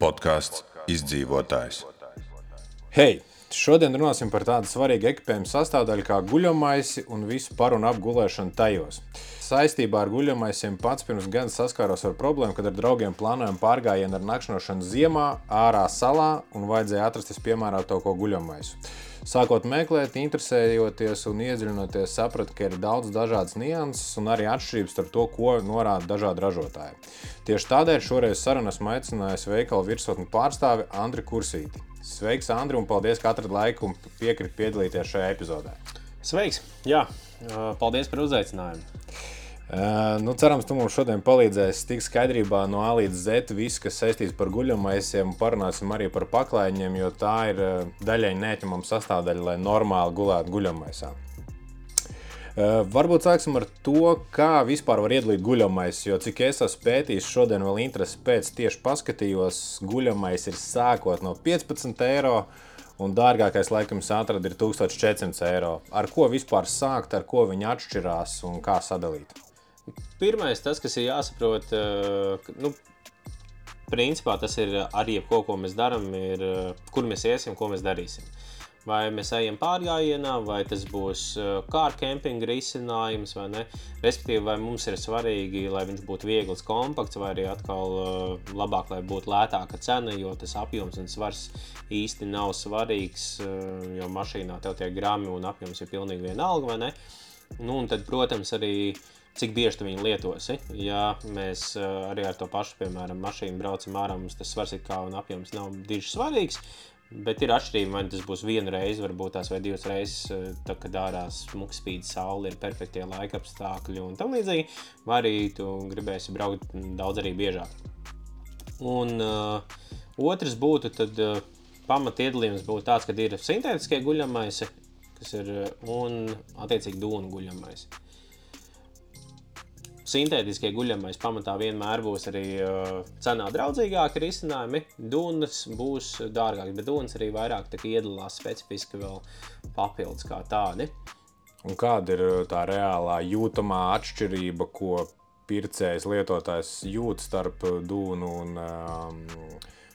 Podkāsts izdzīvotājs. Hei! Šodien runāsim par tādu svarīgu ekipējumu sastāvdaļu kā guļamaisi un visu par un ap gulēšanu tajos. Saistībā ar guļamaisiem pats pirms gada saskāros ar problēmu, kad ar draugiem plānojam pārgājienu ar nakšņošanu ziemā, ārā salā un vajadzēja atrast vispiemērotāko guļamaisu. Sākot meklēt, interesējoties un iedziļinoties, sapratu, ka ir daudz dažādas nianses un arī atšķirības starp to, ko norāda dažādi ražotāji. Tieši tādēļ šoreiz sarunu esmu aicinājis veikalu virsotni pārstāvi Andri Kursīti. Sveiks, Andri, un paldies, ka atradi laiku un piekrīt piedalīties šajā epizodē. Sveiks! Jā, paldies par uzaicinājumu. Uh, nu, cerams, tu mums šodien palīdzēsi tikt skaidrībā no A līdz Z visu, kas saistīts par guļamaisiem. Parunāsim arī par paklājiņiem, jo tā ir uh, daļai neatņemama sastāvdaļa, lai normāli gulētu guļamaisā. Uh, varbūt sāksim ar to, kā vispār var iedalīt guļamais. Jo cik es esmu pētījis, šodien vēl interesi pēc tieši paskatījos, guļamais ir sākot no 15 eiro. Un dārgākais, laikam, atrada ir 1400 eiro. Ar ko vispār sākt, ar ko viņi atšķirās un kā sadalīt? Pirmais, tas, kas ir jāsaprot, uh, nu, principā tas ir arī ko, ko mēs darām, ir kur mēs iesim, ko mēs darīsim. Vai mēs ejam pārgājienā, vai tas būs kārkempinga risinājums, vai ne. Respektīvi, vai mums ir svarīgi, lai viņš būtu viegls, kompakts, vai arī atkal uh, labāk, lai būtu lētāka cena, jo tas apjoms un svars īsti nav svarīgs, uh, jo mašīnā tev tie grami un apjoms ir pilnīgi vienalga, vai ne. Nu, un tad, protams, arī uh, cik bieži tu viņu lietosi. Ja mēs arī ar to pašu, piemēram, mašīnu braucam ārā, mums tas svars kā un apjoms nav diži svarīgs. Bet ir atšķirība, vai tas būs viena reize, varbūt tās vai divas reizes, tad, kad ārā smūgi spīd saule, ir perfektie laika apstākļi un tam līdzīgi. Vai arī tu gribēsi braukt daudz arī biežāk. Un uh, otrs būtu, tad uh, pamat iedalījums būtu tāds, ka ir sintētiskie guļamais, kas ir un attiecīgi dūnu guļamais. Uh, Sintētiskie guļamais pamatā vienmēr būs arī uh, cenā draudzīgāki risinājumi. Dūnas būs dārgākas, bet dūnas arī vairāk iedalās specifiski vēl papildus kā tādi. Un kāda ir uh, tā reālā jūtamā atšķirība, ko pircējs, lietotājs jūt starp dūnu un um,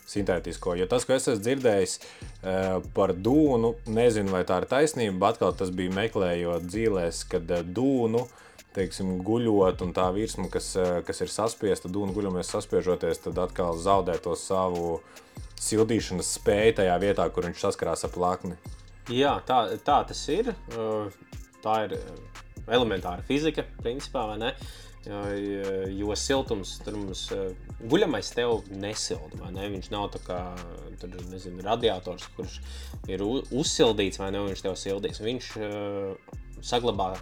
sintētisko. Jo tas, ko es esmu dzirdējis uh, par dūnu, nezinu, vai tā ir taisnība, bet atkal tas bija meklējot dzīvēs, kad uh, dūnu uh, teiksim, guļot, un tā virsma, kas, eh, kas ir saspiesta, un guļamies saspiežoties, tad atkal zaudē to savu sildīšanas spēju tajā vietā, kur viņš saskarās ar plakni. Jā, tā, tā tas ir. Tā ir elementāra fizika, principā, vai ne? Jo siltums tur mums guļamais tev nesilda, ne? Viņš nav tā kā tur, nezinu, radiators, kurš ir uzsildīts, vai ne? Viņš tev sildīs. Viņš saglabā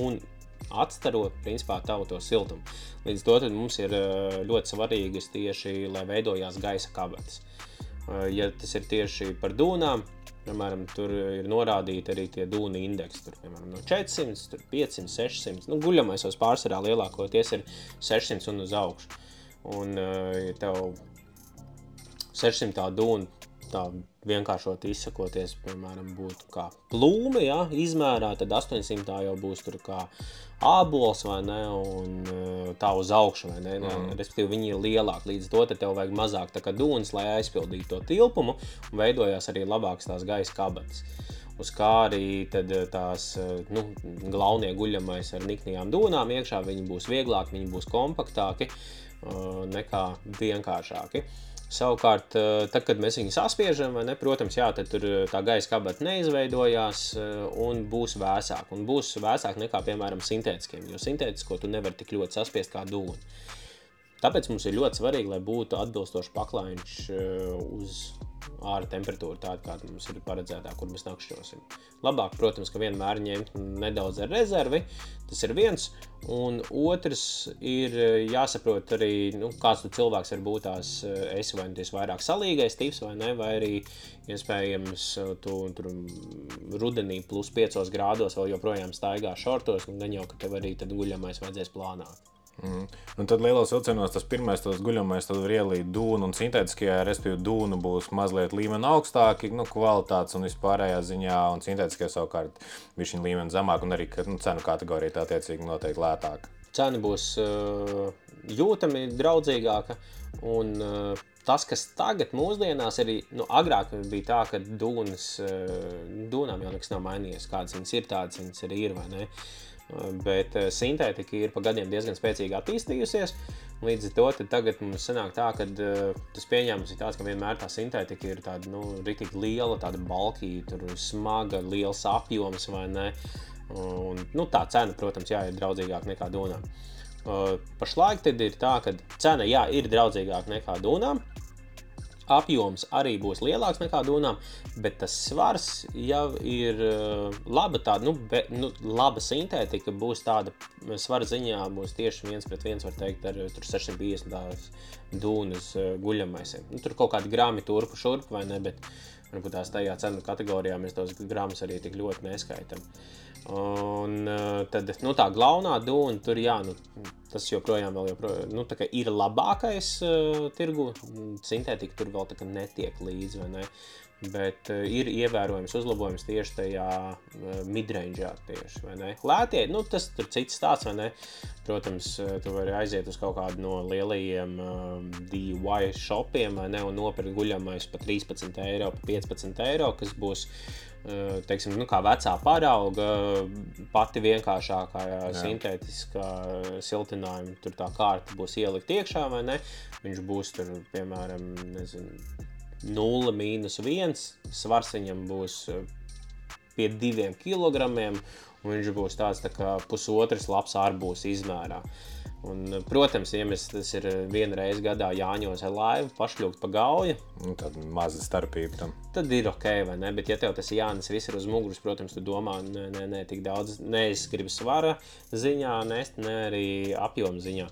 un atstaro principā tavu to siltumu. Līdz to mums ir eh, ļoti svarīgas tieši, lai veidojās gaisa kabatas. Eh, ja tas ir tieši par dūnām, piemēram, tur ir norādīti arī tie dūni indeksi. Tur, piemēram, no 400, tur 500, 600. Nu, guļamaisos pārsvarā lielākoties ir 600 un uz augšu. Un, ja tev 600 dūna tā vienkāršot izsakoties, piemēram, būtu kā plūme, ja, izmērā, tad 800 jau būs tur kā ābols vai ne, un eh, tā uz augšu, vai ne, mm. respektīvi viņi ir lielāki, līdz to tev vajag mazāk tā kā dūns, lai aizpildītu to tilpumu, un veidojās arī labāks tās gaisa kabatas. Uz kā arī eh, tās eh, nu, galvenie guļamais ar niknajām dūnām iekšā, viņi būs vieglāki, viņi būs kompaktāki nekā vienkāršāki. Savukārt, eh, tad, kad mēs viņu saspiežam, ne, protams, jā, tad tur eh, tā gaisa kabata neizveidojās eh, un būs vēsāk. Un būs vēsāk nekā, piemēram, sintētiskiem, jo sintētisko tu nevari tik ļoti saspiest kā dūmu. Tāpēc mums ir ļoti svarīgi, lai būtu atbilstošs paklājiņš uz ārā temperatūra tāda, kāda mums ir paredzētā, kur mēs nakšņosim. Labāk, protams, ka vienmēr ņemt nedaudz ar rezervi. Tas ir viens. Un otrs ir jāsaprot arī, nu, kāds cilvēks var būt tās esi vai nu tas vairāk salīgais tips vai ne, vai arī iespējams tu tur rudenī plus 5 grādos vēl joprojām staigā šortos un gan jau, ka tev arī tad guļamais vajadzēs plānāt. Mm. Un tad lielos vilcienos tas pirmais guļamais tad var ielīt dūnu un sintētiskajā, respektīvi dūnu būs mazliet līmeni augstāki, nu, kvalitātes un vispārējā ziņā, un sintētiskajā savukārt viņš ir līmeni zemāk un arī nu, cenu kategorija tā attiecīgi noteikti lētāka. Cena būs uh, jūtami draudzīgāka un uh, tas, kas tagad mūsdienās ir, nu, agrāk bija tā, ka dūnas, dūnām jau nekas nav mainījies. Kādas viņas ir, tādas viņas arī ir, vai ne? Bet sintētika ir pa gadiem diezgan spēcīgi attīstījusies. Līdz ar to tagad mums sanāk tā, ka uh, tas pieņēmums ir tāds, ka vienmēr tā sintētika ir tāda, nu, rītīgi liela, tāda balkīta, smaga, liels apjoms vai ne. Un, nu, tā cena, protams, jā, ir draudzīgāka nekā dūnām. Uh, pašlaik ir tā, ka cena jā, ir draudzīgāka nekā dūnām, apjoms arī būs lielāks nekā dūnām, bet tas svars jau ir uh, laba. Tāda, nu, be, nu, laba sintētika būs tāda svara ziņā, būs tieši viens pret viens, var teikt, ar 650 dūnas uh, guļamaisiem. Nu, tur kaut kādi grāmi turpu šurpu vai ne, bet varbūt tās tajā cenu kategorijā mēs tos grāmatus arī tik ļoti neskaitām. Un uh, tad nu, tā galvenā dūna tur, jā, nu, tas joprojām, joprojām nu, ir labākais uh, tirgu. Sintētika tur vēl netiek līdzi. Ne? Bet uh, ir ievērojams uzlabojums tieši tajā uh, midrangeā. Lētie, nu, tas ir cits stāsts. Protams, uh, tu vari aiziet uz kaut kādu no lielajiem uh, DIY shopiem ne, un nopirkt guļamais par 13 eiro, par 15 eiro, kas būs Eh, teiksim, nu, kā vecā parauga, pati vienkāršākā jā. sintētiskā siltinājuma, tur tā kārta būs ielikt iekšā vai ne. Viņš būs tur, piemēram, nezinu, 0, mīnus 1. Svars viņam būs eh, pie 2 kg, un viņš būs tāds tā kā pusotrs labs arbūs izmērā. Uh, Un, protams, ja mēs tas ir viena reize gadā jāņos ar laivu, pašļūgt pa gauju. Nu, tad maza starpība tam. Tad ir ok, vai ne? Bet, ja tev tas jānes viss ir uz muguras, protams, tu domā, nē, nē, nē tik daudz. Gribu svara ziņā nest, ne arī apjoma ziņā.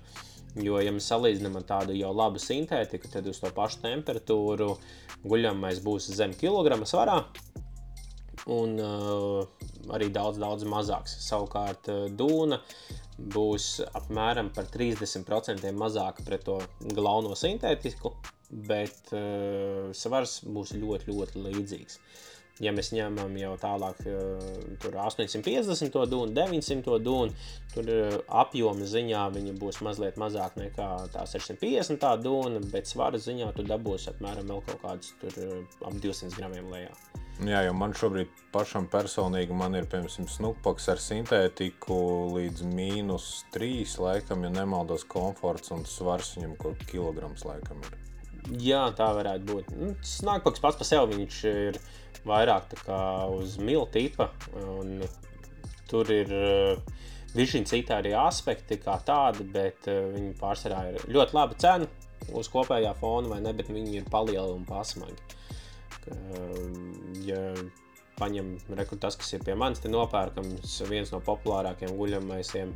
Jo, ja mēs salīdzinām ar tādu jau labu sintētiku, tad uz to pašu temperatūru guļamais būs zem kilograma svarā. Un uh, arī daudz, daudz mazāks. Savukārt, uh, dūna būs apmēram par 30% mazāka pret to galveno sintētisku, bet uh, svars būs ļoti, ļoti līdzīgs. Ja mēs ņemam jau tālāk, uh, 850 to dūnu, 900 dūnu, tur uh, apjoma ziņā viņa būs mazliet mazāk nekā tā 650 tā dūna, bet svara ziņā tu dabūsi apmēram vēl kaut kādus tur, uh, ap 200 gramiem lejā. Jā, jo man šobrīd pašam personīgi man ir piemēram snukpaks ar sintētiku līdz mīnus 3, laikam, ja nemaldos, komforts un svars viņam kaut kilograms laikam ir. Jā, tā varētu būt. Nu, snukpaks pats par sevi viņš ir vairāk uz milta tipa, tur ir Viņš ir citi arī aspekti, kā tādi, bet uh, viņi pārsvarā ir ļoti laba cena uz kopējā fona, vai ne? Bet viņi ir palieli un pasmagi. Ehm, ja paņem reku, tas, kas ir pie manis, te nopērkams viens no populārākajiem guļamaisiem.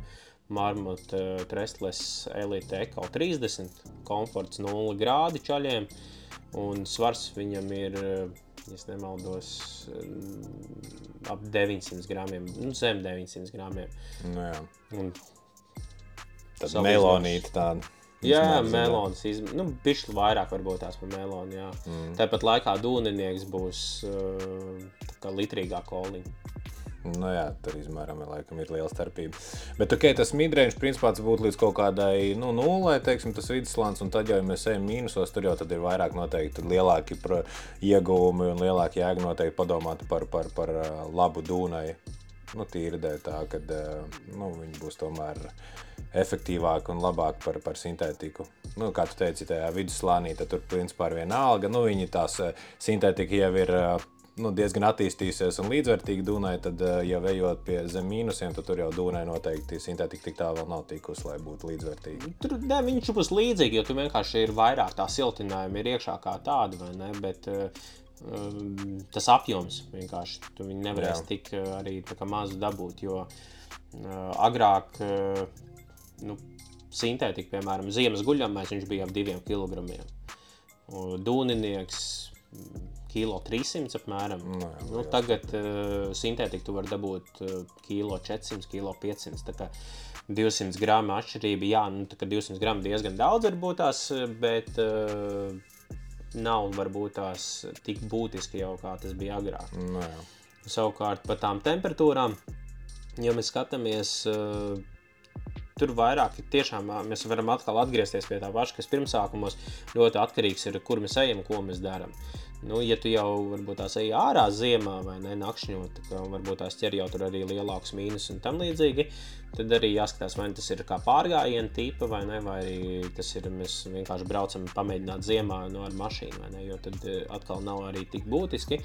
Marmota uh, Trestless Elite Eco 30, komforts 0 grādi čaļiem, un svars viņam ir, ja nemaldos, ap 900 gramiem, nu, zem 900 gramiem. Nu, jā. un tad melonīte tāda. Jā, melons. Izm... Nu, Bišķi vairāk varbūt tās par melonu. Mm. Tāpat laikā dūninieks būs uh, litrīgā koliņa. Nu, jā, tur izmēram laikam, ir liela starpība. Bet okay, tas midrange principā būtu līdz kaut kādai nu, nulē, teiksim, tas vidusslānis. Un tad, jau, ja mēs ejam mīnusos, tur jau ir vairāk noteikti lielāki ieguvumi un lielāki jēga noteikti padomāt par, par, par labu dūnai. Nu, tīri dēļ tā, ka nu, viņi būs tomēr efektīvāki un labāki par, par sintētiku. Nu, kā tu teici, tajā vidusslānī tur principā ir viena alga. Nu, viņi tās sintētika jau ir nu, diezgan attīstījusies un līdzvērtīgi Dunai, tad, ja ejot pie zem mīnusiem, tad tur jau Dunai noteikti sintētika tik tālu vēl nav tikusi, lai būtu līdzvērtīga. Tur ne, viņš būs līdzīgi, jo tur vienkārši ir vairāk tā siltinājuma, ir iekšā kā tāda, vai ne? Bet, um, tas apjoms vienkārši tu nevarēs Jā. tik arī mazu dabūt, jo uh, agrāk. Uh, nu, sintētika, piemēram, ziemas guļamais, viņš bija ap diviem kilogramiem. Dūninieks kilo 300 apmēram. No, nu, jā, nu, tagad uh, sintētika tu vari dabūt uh, kilo 400, kilo 500. Tā kā 200 gramu atšķirība, jā, nu, tā kā 200 gramu diezgan daudz varbūt tās, bet uh, nav varbūt tās tik būtiski jau kā tas bija agrāk. No, nu, jā. Savukārt par tām temperatūrām, ja mēs skatāmies uh, tur vairāk tiešām ā, mēs varam atkal atgriezties pie tā paša, kas pirmsākumos ļoti atkarīgs ir, kur mēs ejam, ko mēs darām. Nu, ja tu jau varbūt tās ej ārā ziemā vai ne nakšņot, ka varbūt tās ķer jau tur arī lielāks mīnus un tam līdzīgi, tad arī jāskatās, vai tas ir kā pārgājiena tipa vai ne, vai arī tas ir mēs vienkārši braucam pamēģināt ziemā no ar mašīnu, vai ne, jo tad eh, atkal nav arī tik būtiski,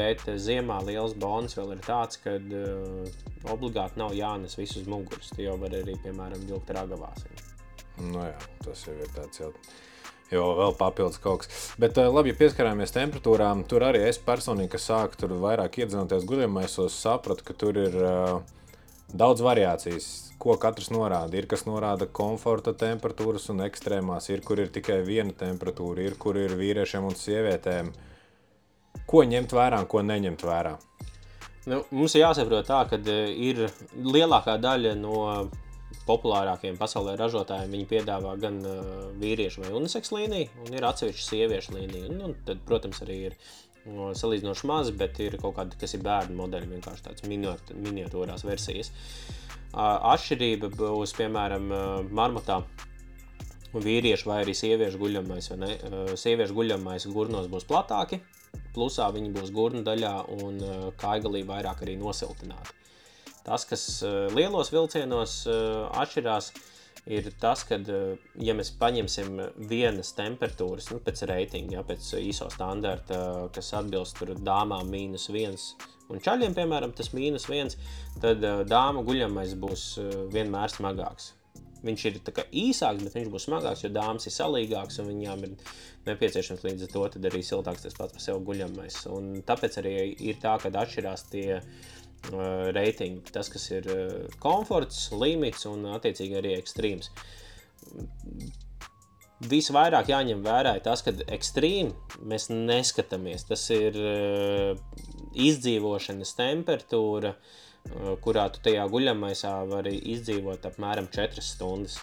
bet eh, ziemā liels bonus vēl ir tāds, ka uh, obligāti nav jānes visus muguras, tu jau vari arī, piemēram, vilkt ragavās. Nu, jā, tas jau ir tāds jau. Jo vēl papildus kaut kas. Bet, eh, labi, ja pieskarāmies temperatūrām, tur arī es personīgi, kas sāku tur vairāk iedzinoties guļamaisos, sapratu, ka tur ir uh, daudz variācijas, ko katrs norāda. Ir kas norāda komforta temperatūras un ekstrēmās, ir kur ir tikai viena temperatūra, ir kur ir vīriešiem un sievietēm. Ko ņemt vērā un ko neņemt vērā? Nu, mums ir jāsaprot tā, ka eh, ir lielākā daļa no populārākajiem pasaulē ražotājiem viņi piedāvā gan uh, vīriešu vai uniseksu līniju, un ir atsevišķa sieviešu līnija. Un, un tad, protams, arī ir uh, salīdzinoši maz, bet ir kaut kādi, kas ir bērnu modeļi, vienkārši tāds miniatūrās versijas. Uh, atšķirība būs, piemēram, uh, marmotā. Vīriešu vai arī sieviešu guļamais, vai ne? Uh, sieviešu guļamais gurnos būs platāki, plusā viņi būs gurnu daļā un kaigalī vairāk arī nosiltināti. Tas, kas uh, lielos vilcienos uh, atšķirās, ir tas, ka, uh, ja mēs paņemsim vienas temperatūras, nu, pēc reitinga, ja, pēc ISO standarta, kas atbilst dāmām mīnus viens un čaļiem, piemēram, tas mīnus viens, tad dāma guļamais būs vienmēr smagāks. Viņš ir īsāks, bet viņš būs smagāks, jo dāmas ir salīgākas un viņām ir nepieciešams līdz ar to arī siltāks tas pats par sevi guļamais. Un tāpēc arī ir tā, ka atšķirās tie uh, reitingi. Tas, kas ir komforts, limits un attiecīgi arī ekstrēms. Visvairāk jāņem vērā tas, ka ekstrēmā mēs neskatāmies. Tas ir izdzīvošanas temperatūra, kurā tu tajā guļamaisā vari izdzīvot apmēram 4 stundas.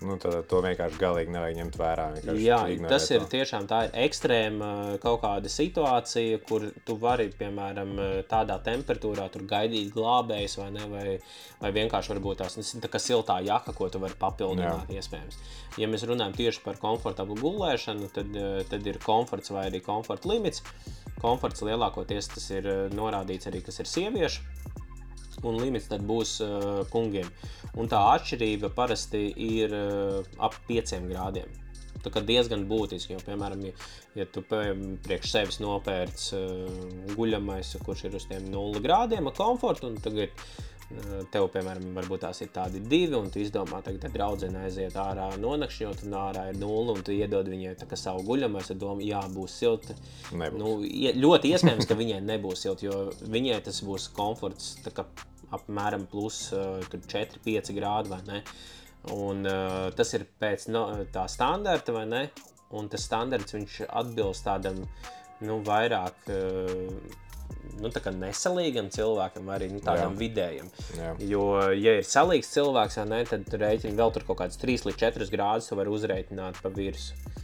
Nu, tad to vienkārši galīgi nevajag ņemt vērā. Jā, tas ir tiešām tā ir ekstrēma kaut kāda situācija, kur tu vari, piemēram, tādā temperatūrā gaidīt glābējus, vai, ne, vai, vai vienkārši varbūt tās tā kā siltā jaka, ko tu vari papildināt. Jā. Iespējams. Ja mēs runājam tieši par komfortablu gulēšanu, tad, tad ir komforts vai arī komforta limits. Komforts lielākoties tas ir norādīts arī, kas ir sieviešu un limits tad būs uh, kungiem. Un tā atšķirība parasti ir uh, ap 5 grādiem. Tā kā diezgan būtiski, jo, piemēram, ja, ja tu priekš sevis nopērci uh, guļamais, kurš ir uz tiem 0 grādiem ar komfortu, un tagad uh, tev, piemēram, varbūt tās ir tādi divi, un tu izdomā, tagad draudzene aiziet ārā nonakšņot, un ārā ir nulle, un tu iedod viņai tā kā savu guļamais, ar domu, jā, būs silti. Nebūs. Nu, ļoti iespējams, ka viņai nebūs silti, jo viņai tas būs komforts, tā kā apmēram plus uh, 4-5 grādi. Un, uh, tas ir pēc no, tā standarta, vai ne? Un tas standarts atbilst tādam nu, vairāk uh, nu, nesalīgam cilvēkam, vai arī nu, tādam Jā. vidējam. Jā. Jo, ja ir salīgs cilvēks, ne, tad tur rēķina vēl tur kaut kāds 3 līdz 4 grādus, var uzreikināt pa virsmu.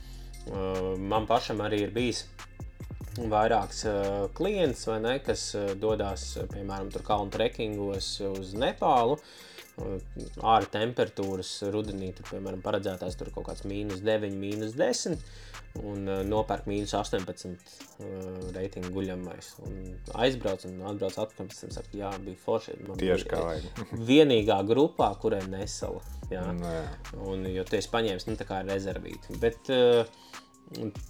Uh, man pašam arī ir bijis vairāks uh, klients, ne, kas uh, dodas piemēram kalnu trekingos uz Nepālu. Uh, ārā temperatūras rudenī, tur, piemēram, paredzētās tur kaut kāds mīnus 9, mīnus 10, un nopērk mīnus 18 uh, reitingu guļamais. Un aizbrauc un atbrauc atpakaļ, un saka, jā, bija forši. Man Tieši kā vajag. vienīgā grupā, kurai nesala. Jā. Jā. Un, jo tu esi paņēmis, nu, tā kā rezervīti. Bet, uh,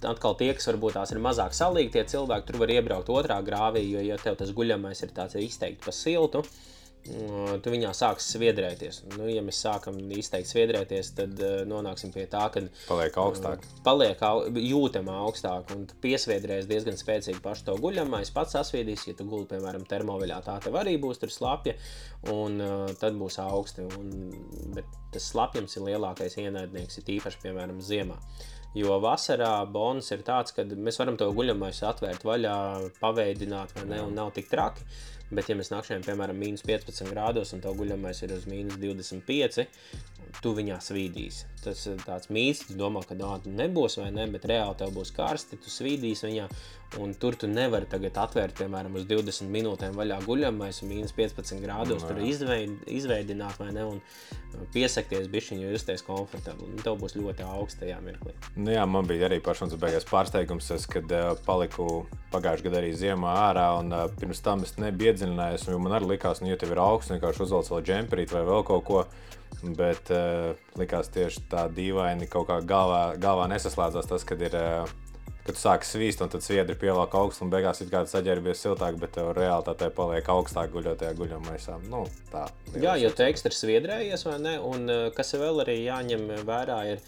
atkal tie, kas varbūt tās ir mazāk salīgi, tie cilvēki tur var iebraukt otrā grāvī, jo, ja tev tas guļamais ir tāds izteikti pa siltu, tu viņā sāks sviedrēties. Nu, ja mēs sākam izteikti sviedrēties, tad uh, nonāksim pie tā, ka paliek augstāk. Paliek au, jūtama augstāk, un piesviedrēs diezgan spēcīgi pašu to guļamais. Pats sasviedīs, ja tu guli, piemēram, termoviļā, tā tev arī būs tur slapja, un uh, tad būs augsti. Un, bet tas slapjums ir lielākais ienaidnieks, ir īpaši, piemēram, ziemā. Jo vasarā bonus ir tāds, ka mēs varam to guļamais atvērt vaļā, paveidināt, vai ne, un nav tik traki. Bet, ja mēs nakšņojam, piemēram, mīnus 15 grādos, un tev guļamais ir uz mīnus 25, tu viņā svīdīsi. Tas ir tāds mīts, tu domā, ka tā nebūs vai ne, bet reāli tev būs karsti, tu svīdīsi viņā, un tur tu nevari tagad atvērt, piemēram, uz 20 minūtēm vaļā guļamais un mīnus 15 grādos, tur izveid, izveidināt vai ne, un piesakties bišķiņu, jo justies komfortabli, un tev būs ļoti augsts tajā mirklī. Nu jā, man bija arī pašams beigās pārsteigums, es, kad uh, paliku pagājušajā gadā arī ziemā ārā, un uh, pirms tam es nebiju iedziļinājies, jo man arī likās, nu, ja tev ir augsts, vienkārši uzvelc vēl džemperīt vai vēl kaut ko, Bet uh, likās tieši tā dīvaini, kaut kā galvā, galvā nesaslēdzās tas, kad ir. Uh, kad tu sāki svīst, un tad sviedri pievelk augstu, un beigās ir kāds saģērbies siltāk, bet tev reāli tā paliek augstāk guļot tajā guļamaisā. Nu, tā, Jā, jo tu ekstra sviedrējies, vai ne? Un kas vēl arī jāņem vērā ir,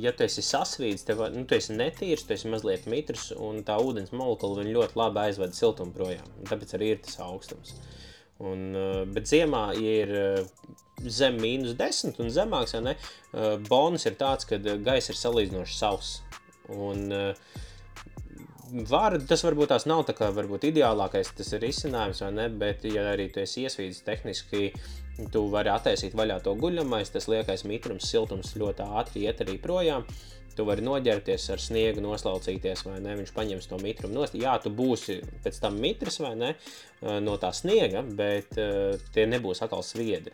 ja tu esi sasvīdis, tev nu, tu esi netīrs, tu esi mazliet mitrs, un tā ūdens molekula ļoti labi aizved siltumu projām. Tāpēc arī ir tas augstums. Un, bet ziemā ir zem mīnus 10 un zemāks, ne, bonus ir tāds, ka gaisa ir salīdzinoši sauss. Un, Var, tas varbūt tās nav tā kā varbūt ideālākais tas ir izcinājums, vai ne, bet ja arī tu esi iesvīdis tehniski, tu vari attaisīt vaļā to guļamais, tas liekais mitrums, siltums ļoti ātri iet arī projām. Uh, Tu vari noģērbties ar sniegu, noslaucīties, vai ne? Viņš paņems to mitrumu nost. Jā, tu būsi pēc tam mitrs vai ne no tā sniega, bet uh, tie nebūs atkal sviedri.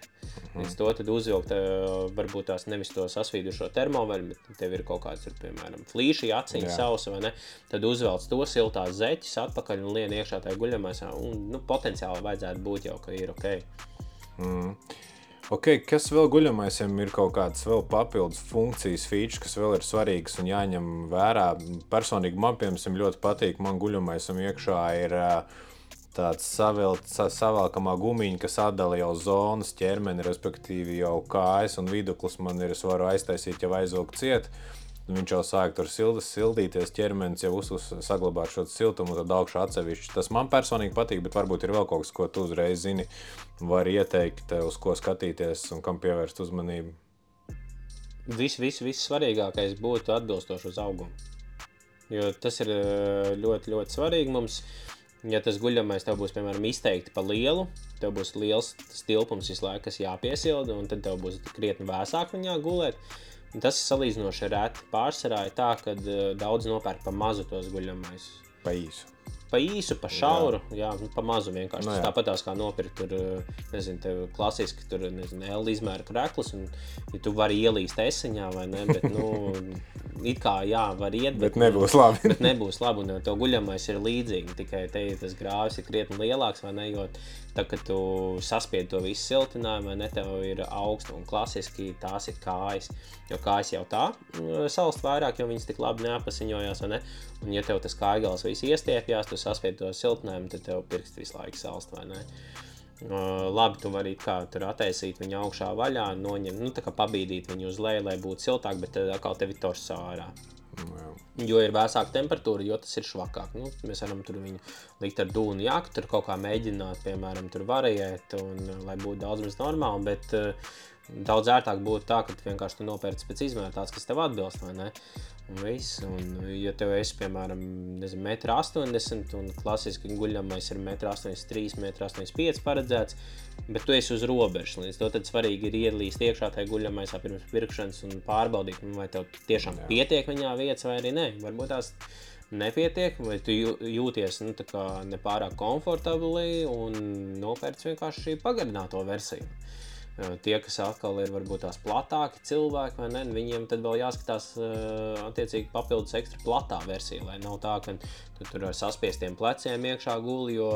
Mhm. Līdz to tad uzvilkt, uh, varbūt tās nevis to sasvīdušo termoveļu, bet tev ir kaut kāds, ir, piemēram, flīši, aciņa sausa, vai ne? Tad uzvelc to siltās zeķis atpakaļ un lien iekšā tajā guļamajā. Un, nu, potenciāli vajadzētu būt jau, ka ir ok. Mm. Okay, kas vēl guļamaisiem ir kaut kādas vēl papildus funkcijas, features, kas vēl ir svarīgas un jāņem vērā? Personīgi man, piemēram, ļoti patīk, man guļamaisam iekšā ir tāds savilts, savalkamā gumiņa, kas atdala jau zonas ķermeni, respektīvi jau kājas un viduklis man ir, es varu aiztaisīt, ja aizvilkt ciet. Viņš jau sāk tur sildas, sildīties, ķermenis jau uzsver, saglabā šo siltumu, tad augšā atsevišķi. Tas man personīgi patīk, bet varbūt ir vēl kaut kas, ko tu uzreiz zini, var ieteikt, uz ko skatīties un kam pievērst uzmanību. Viss, viss, viss svarīgākais būtu atbilstoši uz augumu. Jo tas ir eh, ļoti, ļoti svarīgi mums. Ja tas guļamais tev būs, piemēram, izteikti pa lielu, tev būs liels tilpums visu laiku, kas jāpiesilda, un tad tev būs krietni vēsāk viņā gulēt. Tas ir salīdzinoši reti. Pārsvarā ir tā, ka uh, daudz nopērk pa mazu tos guļamais. Pa īsu. Pa īsu, pa šauru, jā, jā nu, pa mazu vienkārši. No, nu. Tāpat tās kā nopirkt tur, uh, nezinu, tev klasiski tur, nezinu, L izmēra kreklis, un ja tu vari ielīst eseņā vai ne, bet, nu, it kā, jā, var iet, bet, bet nebūs labi. bet nebūs labi, un tev guļamais ir līdzīgi, tikai te tas grāvis ir krietni lielāks, vai ne, jo Tā kā tu saspied to visu siltinājumu, vai ne, tev ir augsta un klasiski tās ir kājas. Jo kājas jau tā mm, salst vairāk, jo viņas tik labi neapasiņojās, vai ne? Un ja tev tas kājgals viss iestiepjās, tu saspied to siltinājumu, tad tev pirksts visu laiku salst, vai ne? Uh, labi, tu vari kā tur attaisīt viņu augšā vaļā, noņemt, nu, tā kā pabīdīt viņu uz leju, lai būtu siltāk, bet tad atkal tev ir torsā ārā. Jā. Jo ir vēsāka temperatūra, jo tas ir švakāk. Nu, mēs varam tur viņu likt ar dūnu jāku, tur kaut kā mēģināt, piemēram, tur variēt, un, lai būtu daudz maz normāli. Bet uh, daudz ērtāk būtu tā, ka tu vienkārši nopērci pēc izmēra tāds, kas tev atbilst. Un viss. Un, ja tev ir piemēram 1,80 m un klasiski guļamais ir 1,83 m, 1,85 m paredzēts, bet tu esi uz robežas. Līdz to tad svarīgi ir ielīst iekšā tajā guļamajā pirms pirkšanas un pārbaudīt, nu, vai tev tiešām Jā. pietiek viņā vietas vai arī nē. Varbūt tās nepietiek, vai tu jūties nu, nepārāk komfortabli un nopērci vienkārši pagarināto versiju. Tie, kas atkal ir varbūt tās platāki cilvēki, vai ne, viņiem tad vēl jāskatās attiecīgi papildus ekstra platā versija, lai nav tā, ka tu tur ar saspiestiem pleciem iekšā guli, jo,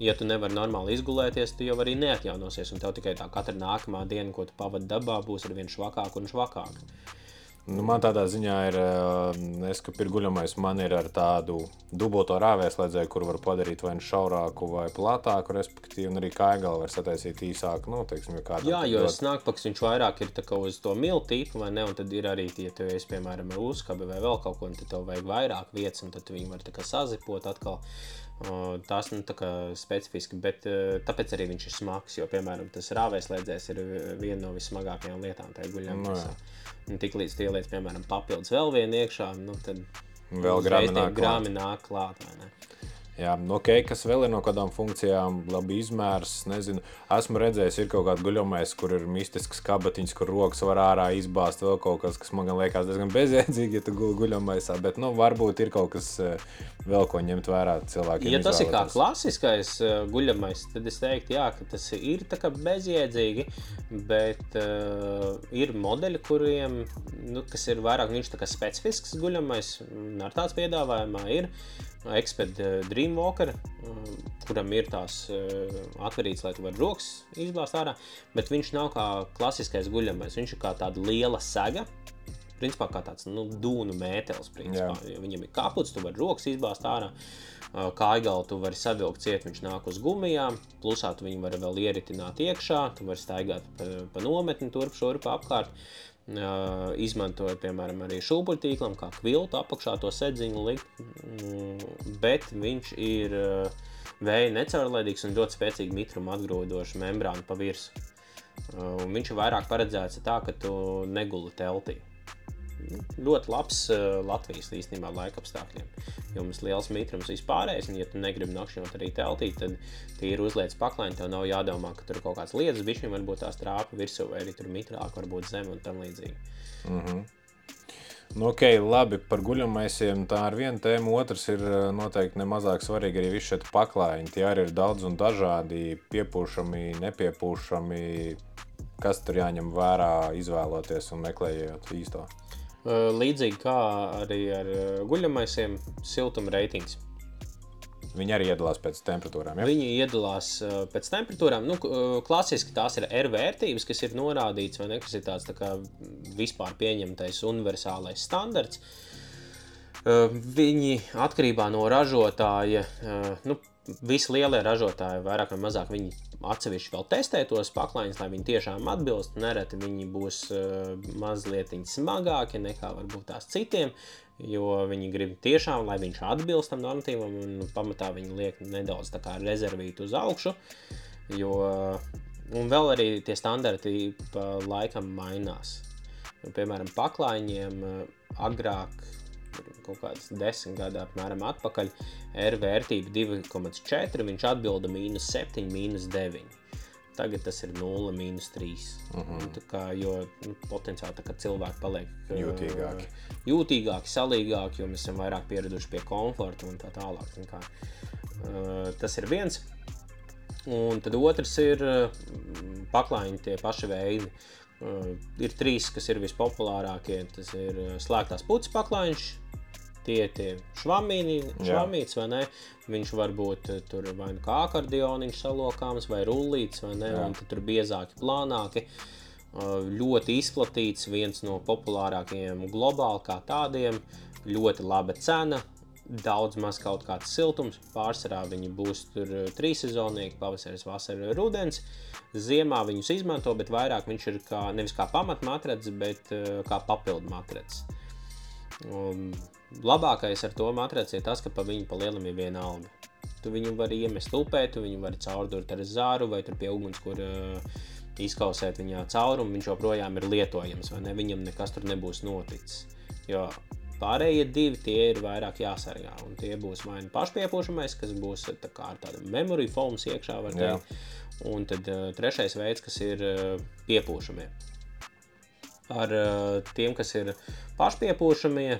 ja tu nevari normāli izgulēties, tu jau arī neatjaunosies, un tev tikai tā katra nākamā diena, ko tu pavadi dabā, būs ar vien švakāk un švakāk. Nu, man tādā ziņā ir, eh, es, ka pirguļamais man ir ar tādu dubulto rāvēslēdzēju, kur var padarīt vai nu šaurāku vai platāku, respektīvi, un arī kaigalu var sataisīt īsāku, nu, teiksim, ja. Jā, jo snākpaks viņš vairāk ir uz to miltīpu, vai ne, un tad ir arī, ja tu esi, piemēram, ar uzskabi vai vēl kaut ko, un tad tev vajag vairāk vietas, un tad viņi var sazipot atkal. Tās nu, specifiski, bet tāpēc arī viņš ir smags. Jo, piemēram, tas rāvēslēdzējs ir viena no vismagākajām lietām tajā guļamā. No, Tik līdz tu ieliec, piemēram, papildus vēl vienu iekšā, nu, tad vēl grāmatā grāmatā nāk klāt. Jā, nu, ok, kas vēl ir no kādām funkcijām, labi izmērs. Nezinu, esmu redzējis, ir kaut kāda guļamais, kur ir mistisks kabatiņš, kur rokas var ārā izbāzt. Vēl kaut kas, kas man liekas diezgan bezjēdzīgi, ja tu guli guļamaisā. Bet, nu, varbūt ir kaut kas eh, vēl, ko ņemt vērā cilvēkiem. Ja tas ir kā klasiskais uh, guļamais, tad es teiktu, jā, ka tas ir bezjēdzīgi. Bet uh, ir modeļi, kuriem nu, ir vairāk, specifisks guļamais, ar tāds piedāvājumā ir. Expert eh, Dreamwalker, eh, kuram ir tās eh, atverītas, lai tu varētu rokas izblāzt ārā, bet viņš nav kā klasiskais guļamais. Viņš ir kā tāda liela sega. Principā kā tāds nu, dūnu mētelis. Viņam ir kaputs, tu vari rokas izbāzt ārā. Kājalu tu vari savilkt ciet, viņš nāk uz gumijām. Plusā tu viņu vari vēl ieritināt iekšā, tu vari staigāt pa, pa nometni turp šurp apkārt. Uh, izmantoja piemēram arī šūpuļtīklam, kā kviltu apakšā to sedziņu likt, mm, bet viņš ir vēja necaurlaidīgs un ļoti spēcīgi mitrumu atgrodošu membrānu pa virsmu. Viņš ir vairāk paredzēts tā, ka tu neguli teltī ļoti labs uh, Latvijas īstenībā laika apstākļiem. Jo mums ir liels mitrums vispārējais, un, ja tu negribi nakšņot arī teltī, tad tīri uzliec paklājiņu. Tev nav jādomā, ka tur kaut kāds lietas, bišķiņi varbūt tās trāpa virsū, vai arī tur mitrāk, varbūt zem un tam līdzīgi. Mm -hmm. Nu, ok, labi, par guļamaisiem tā ir viena tēma. Otrs ir noteikti nemazāk svarīgi arī visi šie paklājiņi. Tie arī ir daudz un dažādi, piepūšami, nepiepūšami. Kas tur jāņem vērā, izvēloties un meklējot īsto? Līdzīgi kā arī ar guļamaisiem, siltuma reitings. Viņi arī iedalās pēc temperatūrām. Ja? Viņi iedalās pēc temperatūrām. Nu, klasiski tās ir R vērtības, kas ir norādīts, vai ne? Tas ir tāds tā kā vispār pieņemtais universālais standarts. Viņi atkarībā no ražotāja, nu, visi lielie ražotāji, vairāk vai mazāk, viņi atsevišķi vēl testē tos paklājiņus, lai viņi tiešām atbilst. Nereti viņi būs uh, mazliet smagāki nekā varbūt tās citiem, jo viņi grib tiešām, lai viņš atbilst tam normatīvam, un pamatā viņi liek nedaudz tā kā rezervīt uz augšu. Jo, un vēl arī tie standarti pa laikam mainās. Piemēram, paklājiņiem uh, agrāk kaut kādas desmit gadi apmēram atpakaļ, R vērtība 2,4, viņš atbilda mīnus 7, mīnus 9. Tagad tas ir 0, mīnus 3. Uh -huh. kā, jo nu, potenciāli tā, cilvēki paliek jūtīgāki. Jūtīgāki, salīgāki, jo mēs esam vairāk pieraduši pie komforta un tā tālāk. Un kā, uh, tas ir viens. Un tad otrs ir uh, paklājiņi tie paši veidi. Uh, ir trīs, kas ir vispopulārākie. Tas ir uh, slēgtās puķis paklājiņš, tie ir švamīts, vai ne? Viņš var būt eh, tur vai nu kā akordioniņš salokāms, vai rullīts, vai ne? Jā. Un tur biezāki, plānāki. Ļoti izplatīts, viens no populārākajiem globāli kā tādiem. Ļoti laba cena, daudz maz kaut kāds siltums. Pārsvarā viņi būs tur trīssezonīgi, pavasaris, vasara, rudens. Ziemā viņus izmanto, bet vairāk viņš ir kā, nevis kā pamatmatrats, bet kā papildu matrats. Um, labākais ar to matraci ir tas, ka pa viņu pa lielam ir viena alga. Tu viņu vari iemest upē, tu viņu vari caurdurt ar zāru vai pie uguns, kur uh, izkausēt viņā caurumu. Viņš joprojām ir lietojams, vai ne? Viņam nekas tur nebūs noticis. Jo pārējie divi tie ir vairāk jāsargā. Un tie būs vai nu pašpiepūšamais, kas būs tā kā ar tādu memory foams iekšā, var teikt. Un tad uh, trešais veids, kas ir uh, piepūšamie ar uh, tiem, kas ir pašpiepūšamie.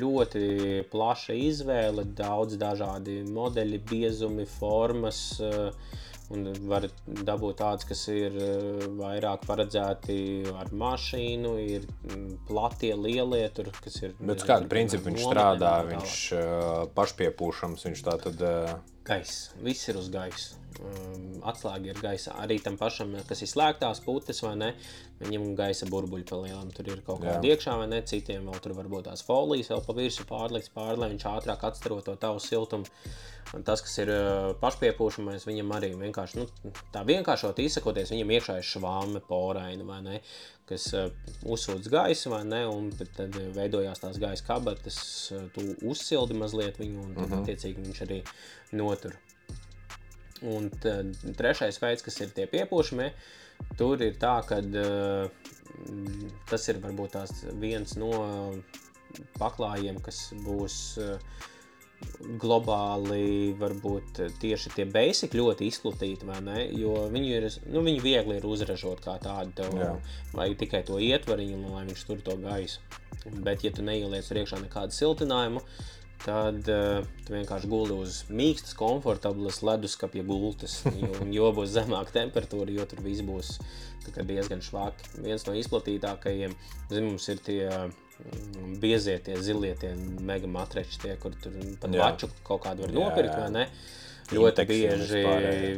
Ļoti plaša izvēle, daudz dažādi modeļi, biezumi, formas. Un var dabūt tādus, kas ir vairāk paredzēti ar mašīnu, ir mm, platie, lielie, tur, kas ir. Bet uz kādu principu viņš strādā? Viņš pašpiepūšams, viņš tā tad. Gaisa. Viss ir uz gaisa atslēga ir gaisā. Arī tam pašam, kas ir slēgtās putas, vai ne, viņam gaisa burbuļi pa lielam tur ir kaut kādā iekšā, vai ne, citiem vēl tur varbūt tās folijas vēl pa virsmu pārlikts pār, lai viņš ātrāk atstaro to tavu siltumu. Un tas, kas ir uh, pašpiepūšamais, viņam arī vienkārši, nu, tā vienkāršot izsakoties, viņam iekšā ir švāme poraina, vai ne, kas uh, uzsūdz gaisu, vai ne, un tad veidojās tās gaisa kabatas, uh, tu uzsildi mazliet viņu, un tad, uh -huh. attiecīgi viņš arī notur. Un trešais veids, kas ir tie piepūšamie, tur ir tā, ka uh, tas ir varbūt viens no paklājiem, kas būs uh, globāli varbūt tieši tie basic ļoti izplatīti, vai ne? Jo viņi ir, nu, viņi viegli ir uzražot kā tādu, tev Jā. vajag tikai to ietvariņu, lai viņš tur to gaisu. Bet, ja tu neieliec iekšā nekādu siltinājumu, tad uh, tu vienkārši guldi uz mīkstas, komfortablas leduskapja gultas. Un jo būs zemāka temperatūra, jo tur viss būs diezgan švaki. Viens no izplatītākajiem zin, mums ir tie mm, biezie, tie zilie, tie mega matrači, tie, kur tur pat Jā. maču kaut kādu var Jā, nopirkt, jā. vai ne? Ļoti bieži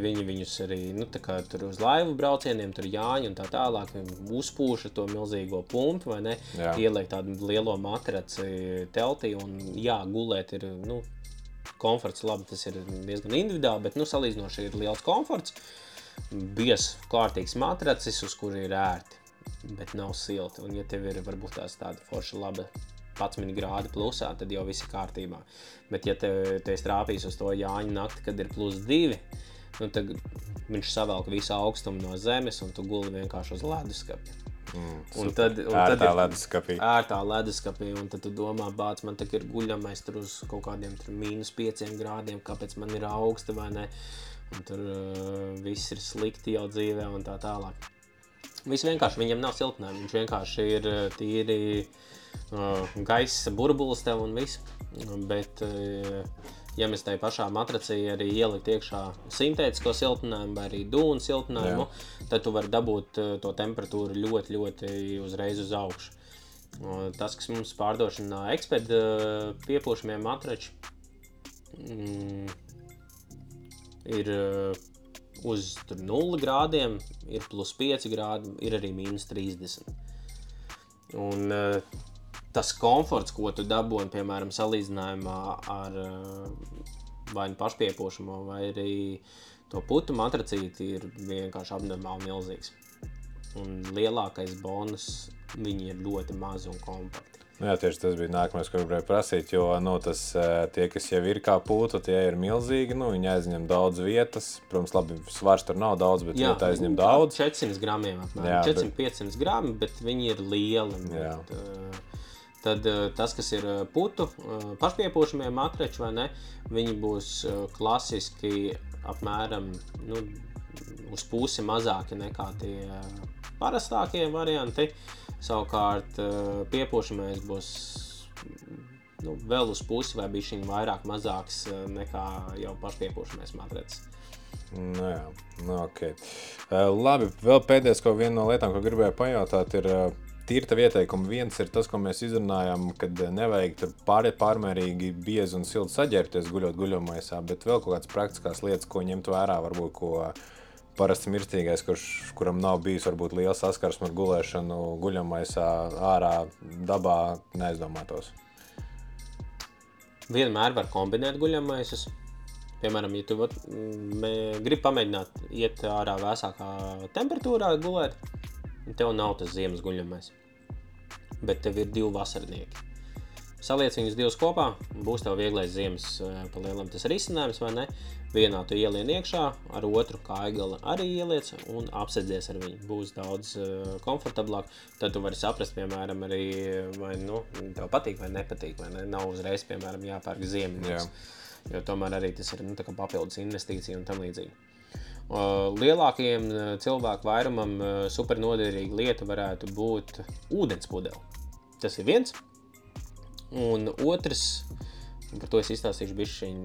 viņi viņus arī nu, tur uz laivu braucieniem, tur jāņem un tā tālāk. Uzpūša to milzīgo pumpu, vai ne? Jā. Ieliek tādu lielo matraci teltī un jā, gulēt ir. Nu, Komforts, labi, tas ir diezgan individuāli, bet nu, salīdzinoši ir liels komforts. Biezs, kārtīgs matracis, uz kura ir ērti, bet nav silti. Un, ja tev ir varbūt tās tāda forša, laba 11 grādi plusā, tad jau viss ir kārtībā. Bet, ja tev te strāpīs uz to Jāņa nakti, kad ir plus 2, nu, tad viņš savelk visu augstumu no zemes un tu guli vienkārši uz leduskapja. Mm, Un tad, un tad Ērtā ir leduskapī. ērtā leduskapī, un tad tu domā, bāc, man tagad ir guļamais tur uz kaut kādiem mīnus 5 grādiem, kāpēc man ir augsta vai ne. Un tur uh, viss ir slikti jau dzīvē un tā tālāk. Viss vienkārši viņam nav siltinājums. Viņš vienkārši ir uh, tīri uh, gaisa burbulis tev un viss. Bet, uh, ja mēs tajā pašā matracī arī ielikt iekšā sintētisko siltinājumu vai arī dūnu siltinājumu, tad tu vari dabūt uh, to temperatūru ļoti, ļoti uzreiz uz augšu. Uh, Tas, kas mums pārdošanā eksperta uh, piepūšamie matrači, mm, ir uh, uz tur 0 grādiem, ir plus 5 grādi, ir arī mīnus 30. Un uh, tas komforts, ko tu dabūji, piemēram, salīdzinājumā ar uh, vai nu pašpiepūšamo, vai arī to putu matracīti, ir vienkārši abnormāli milzīgs. Un lielākais bonus viņi ir ļoti mazi un kompakti. Nu, jā, tieši tas bija nākamais, ko gribēju prasīt. Jo nu, tas, eh, tie, kas jau ir kā pūta, tie ir milzīgi. Nu, viņi aizņem daudz vietas. Protams, labi, svars tur nav daudz, bet vieta aizņem daudz. 400 gramiem apmēram. Jā, bet- 400-500 gramu, bet viņi ir lieli. Bet, uh, tad uh, tas, kas ir uh, putu uh, pašpiepūšamie matrači, vai ne, viņi būs klasiski apmēram nu, uz pusi mazāki nekā tie parastākie varianti. Savukārt piepūšamais būs nu, vēl uz pusi vai bija viņa vairāk mazāks nekā jau pašpiepūšamais matracis. Nu, jā, nu, okay. labi, vēl pēdējais, ko viena no lietām, ko gribēju pajautāt, ir tīri tā ieteikuma. Viens ir tas, ko mēs izrunājām, kad nevajag tur pār, pārmērīgi biezi un silti saģērbties, guļot guļamaisā, bet vēl kaut kādas praktiskās lietas, ko ņemt vērā, varbūt ko parasti mirstīgais, kurš, kuram nav bijis varbūt liela saskarsme ar gulēšanu guļamaisā, ārā, dabā, neaizdomātos. Vienmēr var kombinēt guļamaisus. Piemēram, ja tu gribi pamēģināt iet ārā vēsākā temperatūrā gulēt, tev nav tas ziemas guļamais. Bet tev ir divi vasarnieki. Saliec viņus divus kopā, būs tev vieglais ziemas eh, palielinājums. Tas ir izcinājums, vai ne? Vienā tu ielien iekšā, ar otru kāju arī ieliec un apsedzies ar viņu. Būs daudz uh, komfortablāk. Tad tu vari saprast, piemēram, arī, vai nu, tev patīk vai nepatīk. Vai ne? Nav uzreiz, piemēram, jāpērk ziemnieks. Jo tomēr arī tas ir nu, tā kā papildus investīcija un tam līdzīgi. Lielākajiem uh, cilvēku vairumam uh, supernoderīga lieta varētu būt ūdens pudele. Tas ir viens. Un otrs, un par to es izstāstīšu bišķiņ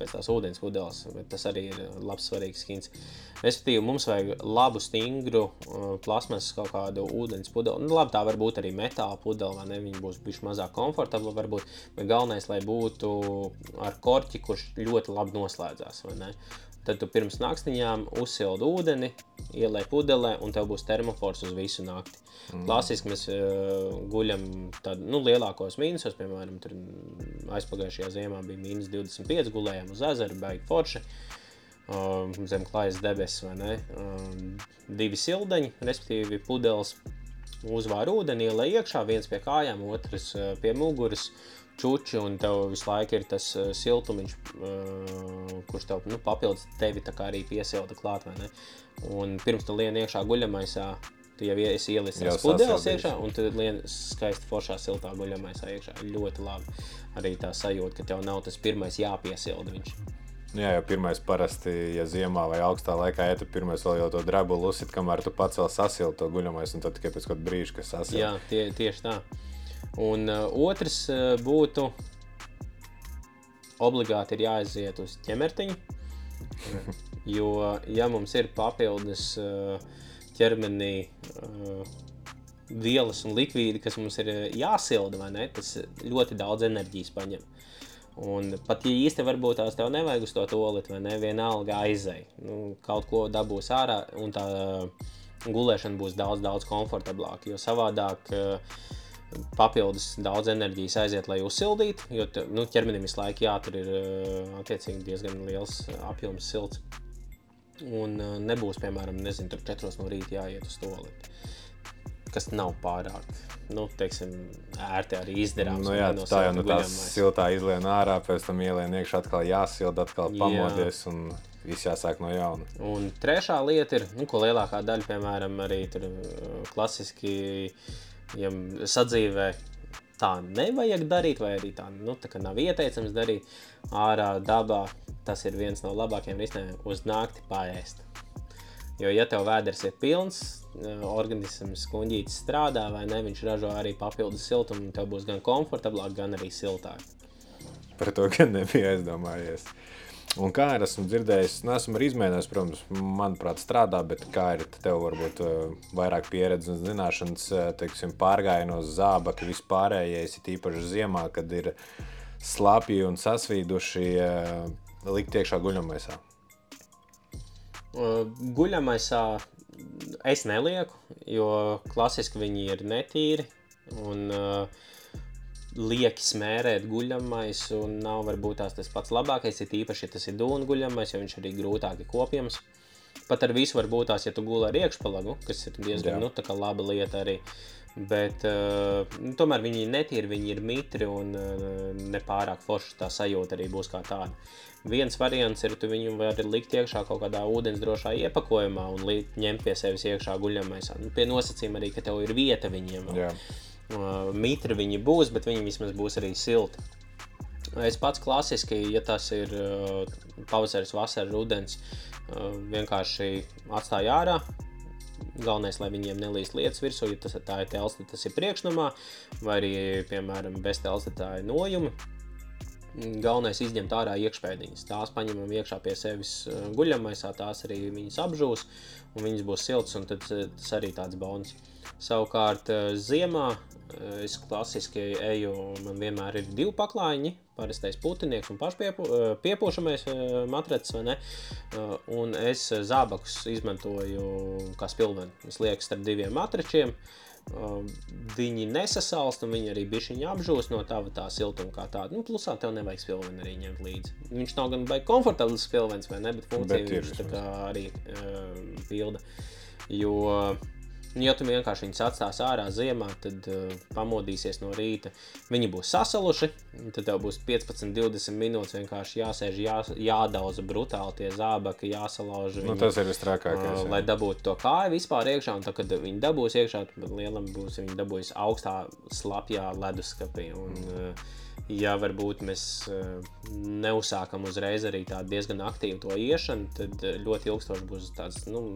pēc tās ūdens pudeles, bet tas arī ir labs svarīgs hints. Respektīvi, mums vajag labu, stingru plasmas kaut kādu ūdens pudeli. Nu, labi, tā var būt arī metāla pudele, vai ne? Viņa būs bišķi mazāk komfortabla varbūt, bet galvenais, lai būtu ar korķi, kurš ļoti labi noslēdzās, vai ne? Tad tu pirms naktiņām uzsildi ūdeni, ielai pudelē, un tev būs termofors uz visu nakti. Mm. Klasiski mēs uh, guļam tādu nu, lielākos mīnusos, piemēram, aizpagājušajā ziemā bija mīnus 25, gulējām uz ezera, baigi forši. Uh, zem klājas debesis, vai ne? Uh, divi sildeņi, respektīvi pudeles uzvāra ūdeni, ielai iekšā, viens pie kājām, otrs uh, pie muguras. Čuči, un tev visu laiku ir tas uh, siltumiņš, uh, kurš tev nu, papildus tevi arī piesilda klāt. Un pirms tu lien iekšā guļamaisā, Tu jau esi ielicis Jau pudeles iekšā, un tu lien skaisti foršā siltā guļamaisā iekšā. Ļoti labi. Arī tā sajūta, ka tev nav tas pirmais jāpiesilda viņš. Jā, jau pirmais parasti, ja ziemā vai augstā laikā iet, tad pirmais vēl jau to drabu lusit, kamēr tu pats vēl sasildi to guļamais, un tad tikai pēc kāda brīža, kas sasildi. Jā, tie, tieši tā. Un uh, otrs uh, būtu obligāti ir jāaiziet uz ķemertiņu. Jo, ja mums ir papildus uh, ķermenī uh, vielas un likvīdi, kas mums ir jāsilda, vai ne, tas ļoti daudz enerģijas paņem. Un pat ja īsti varbūt tās tev nevajag uz to toaleti, vai ne, vienalga aizēj. Nu, kaut ko dabūs ārā, un tā uh, gulēšana būs daudz, daudz komfortablāka. Jo savādāk uh, papildus daudz enerģijas aiziet, lai uzsildītu, jo nu, ķermenim visu laiku jātur ir uh, attiecīgi diezgan liels uh, apjoms silts. Un uh, nebūs, piemēram, nezinu, tur 4 no rīta jāiet uz toaleti. Kas nav pārāk, nu, teiksim, ērti arī izdarāms. Nu, jā, no tā jau nu, tā siltā izlien ārā, pēc tam ielien iekšā, atkal jāsilda, atkal Jā. pamodies un viss jāsāk no jauna. Un trešā lieta ir, nu, ko lielākā daļa, piemēram, arī tur klasiski ja sadzīvē. Tā nevajag darīt, vai arī tā, nu, tā nav ieteicams darīt. Ārā dabā tas ir viens no labākajiem risinājumiem - uz nakti paēst. Jo, ja tev vēders ir pilns, uh, organisms kuģītis strādā, vai ne, viņš ražo arī papildus siltumu, un tev būs gan komfortablāk, gan arī siltāk. Par to gan nebija aizdomājies. Un kā ir, esmu dzirdējis, nesmu arī izmēģinājis, protams, manuprāt, strādā, bet kā ir tev varbūt eh, vairāk pieredze un zināšanas, eh, teiksim, pārgājienos zābaki vispārējais, ir īpaši ziemā, kad ir slapji un sasvīduši, eh, likt iekšā guļamaisā. Guļamaisā es nelieku, jo klasiski viņi ir netīri. Un, uh, lieki smērēt guļamais, un nav varbūt tās tas pats labākais. Ir īpaši, ja tas ir dūna guļamais, jo viņš arī grūtāk ir kopjams. Pat ar visu var būt tās, ja tu gulē ar iekšpalagu, kas ir diezgan Jā. nu, laba lieta arī. Bet uh, tomēr viņi ir netīri, viņi ir mitri un uh, nepārāk forši tā sajūta arī būs kā tāda. Viens variants ir, tu viņu vari likt iekšā kaut kādā ūdensdrošā iepakojumā un likt, ņemt pie sevis iekšā guļamajā. Nu, pie nosacījuma arī, ka tev ir vieta viņiem. vēl. Jā. Uh, mitri viņi būs, bet viņi vismaz būs arī silti. Es pats klasiski, ja tas ir uh, pavasaris, vasara, rudens, uh, vienkārši atstāju ārā. Galvenais, lai viņiem nelīst lietas virsū, ja tas tā ir telts, tad tas ir priekšnamā, vai arī, piemēram, bez telts, tad tā ir nojuma. Galvenais ir izņemt ārā iekšpēdiņas. Tās paņemam iekšā pie sevis uh, guļamaisā, tās arī viņas apžūs, un viņas būs siltas, un tad, uh, tas arī tāds bonus. Savukārt, uh, ziemā es klasiski eju, man vienmēr ir divi paklājiņi, parastais putinieks un pašpiepūšamais matracis, vai ne? Uh, Un es uh, zābakus izmantoju kā spilveni. Es lieku starp diviem matračiem. Uh, viņi nesasalst, un viņi arī bija apžūst no tā, tā siltuma kā tāda. Nu, plusā tev nevajag spilveni arī ņemt līdzi. Viņš nav gan baigi komfortabls spilvens, vai ne? Bet funkcija Bet viņš tā kā arī uh, pilda. Jo, ja tu vienkārši viņus atstās ārā ziemā, tad uh, pamodīsies no rīta. Viņi būs sasaluši, tad tev būs 15, 20 minūtes vienkārši jāsēž, jā, jādauza brutāli tie zābaki, jāsalauž. Nu, viņi. tas ir visstrakākais. Uh, lai dabūtu to kāju vispār iekšā, un tad, kad viņi dabūs iekšā, tad lielam būs viņi dabūs augstā, slapjā leduskapī. Un, uh, ja varbūt mēs uh, neuzsākam uzreiz arī tādu diezgan aktīvu to iešanu, tad ļoti ilgstoši būs tāds nu,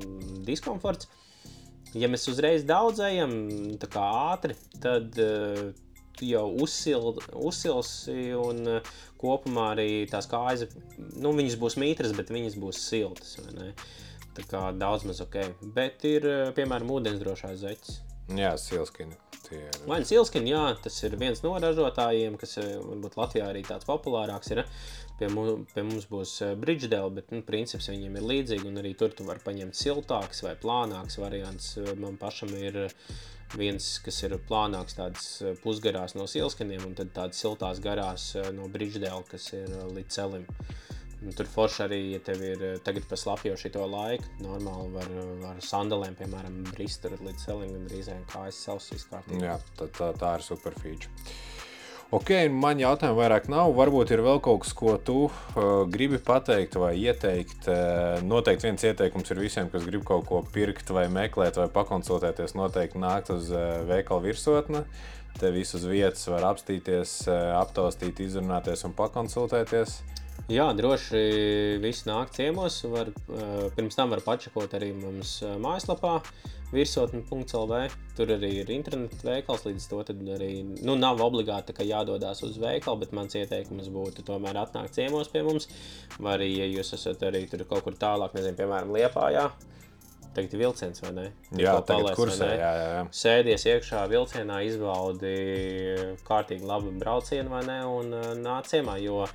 diskomforts. Ja mēs uzreiz daudz ejam, tā kā ātri, tad uh, jau uzsil, uzsilsi un uh, kopumā arī tās kājas, nu, viņas būs mītras, bet viņas būs siltas. vai ne? Tā kā daudz maz ok. Bet ir, uh, piemēram, ūdensdrošais zeķis. Jā, silskini. Tie ir. Vai nu silskini, jā, tas ir viens no ražotājiem, kas varbūt Latvijā arī tāds populārāks ir. Pie, mu, pie mums būs Bridgedale, bet nu, princips viņiem ir līdzīgi. un Arī tur tu vari paņemt siltāks vai plānāks variants. Eh, Man pašam ir viens, kas ir plānāks, tāds eh, pusgarās no silskiniem, un tad tāds siltās garās eh, no Bridgedale, kas ir eh, līdz celim. Un tur forši arī, ja tev ir eh, tagad paslapjo šito laiku, normāli var, var sandalēm, piemēram, brist līdz celim, gan drīz vien kājas savs viss kārtībā. Jā, tā, tā, tā ir super feature. Ok, man jautājumu vairāk nav. Varbūt ir vēl kaut kas, ko tu uh, gribi pateikt vai ieteikt. Uh, noteikti viens ieteikums ir visiem, kas grib kaut ko pirkt vai meklēt vai pakonsultēties. Noteikti nākt uz uh, veikalu virsotni. Te visus vietas var apstīties, uh, aptaustīt, izrunāties un pakonsultēties. Jā, droši viss nāk ciemos. Var, uh, pirms tam var pačakot arī mums uh, mājaslapā virsotne.lv. Tur arī ir interneta veikals, līdz to arī nu, nav obligāti jādodas uz veikalu, bet mans ieteikums būtu tomēr atnākt ciemos pie mums. Vai arī, ja jūs esat arī tur kaut kur tālāk, nezinu, piemēram, Liepājā. Teikt, vilciens vai ne? Jā, tā ir kursē. Jā, jā, jā. Sēdies iekšā vilcienā, izbaudi kārtīgi labu braucienu vai ne, un nāc ciemā. Jo uh,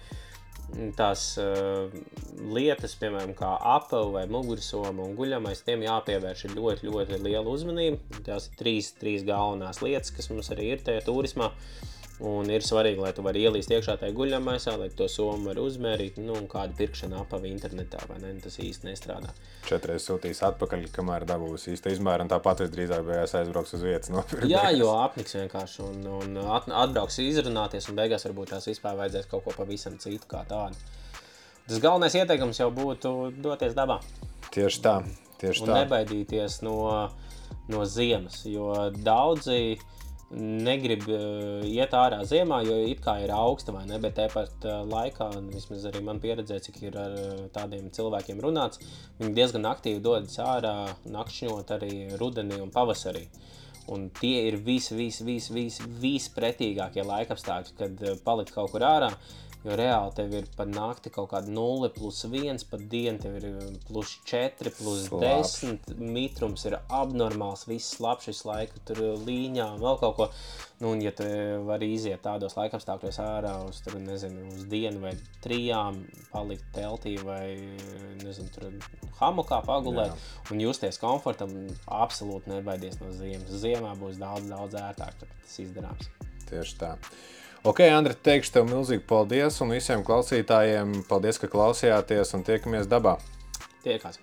tās uh, lietas, piemēram, kā apelsīna vai mugursoma un guļamais, tiem jāpievērš ļoti, ļoti liela uzmanība. Tās ir trīs, trīs galvenās lietas, kas mums arī ir tajā turismā. Un ir svarīgi, lai tu vari ielīst iekšā tajā guļamaisā, lai to somu var uzmērīt. Nu, kāda pirkšana apavi internetā, vai ne? Tas īsti nestrādā. Četreiz sūtīs atpakaļ, kamēr dabūs īsta izmēra, un tāpat visdrīzāk beigās aizbrauks uz vietas. Nopirkt. Jā, jo apniks vienkārši un, un at, atbrauks izrunāties, un beigās varbūt tās vispār vajadzēs kaut ko pavisam citu kā tādu. Tas galvenais ieteikums jau būtu doties dabā. Tieši tā. Tieši un tā. nebaidīties no, no ziemas, jo daudzi negrib uh, iet ārā ziemā, jo it kā ir augsta vai ne, bet tāpat uh, laikā, vismaz arī man pieredzē, cik ir ar uh, tādiem cilvēkiem runāts, viņi diezgan aktīvi dodas ārā nakšņot arī rudenī un pavasarī. Un tie ir visi, visi, visi, visi, vispretīgākie laikapstākļi, kad palikt kaut kur ārā. Uh, Jo reāli tev ir pat naktī kaut kāda 0, plus 1, pat diena tev ir um, plus 4, plus Slāpš. 10. Mitrums ir abnormāls, viss slapjš visu laiku, tur līņā un vēl kaut ko. Nu, un, ja tu vari iziet tādos laikapstākļos ārā uz, tur, nezinu, uz dienu vai trijām, palikt teltī vai nezinu, tur hamokā pagulēt Jā. un justies komfortam, absolūti nebaidies no ziemas. Ziemā būs daudz, daudz ērtāk, tas izdarāms. Tieši tā. Ok, Andri, teikšu tev milzīgi paldies un visiem klausītājiem paldies, ka klausījāties un tiekamies dabā. Tiekās!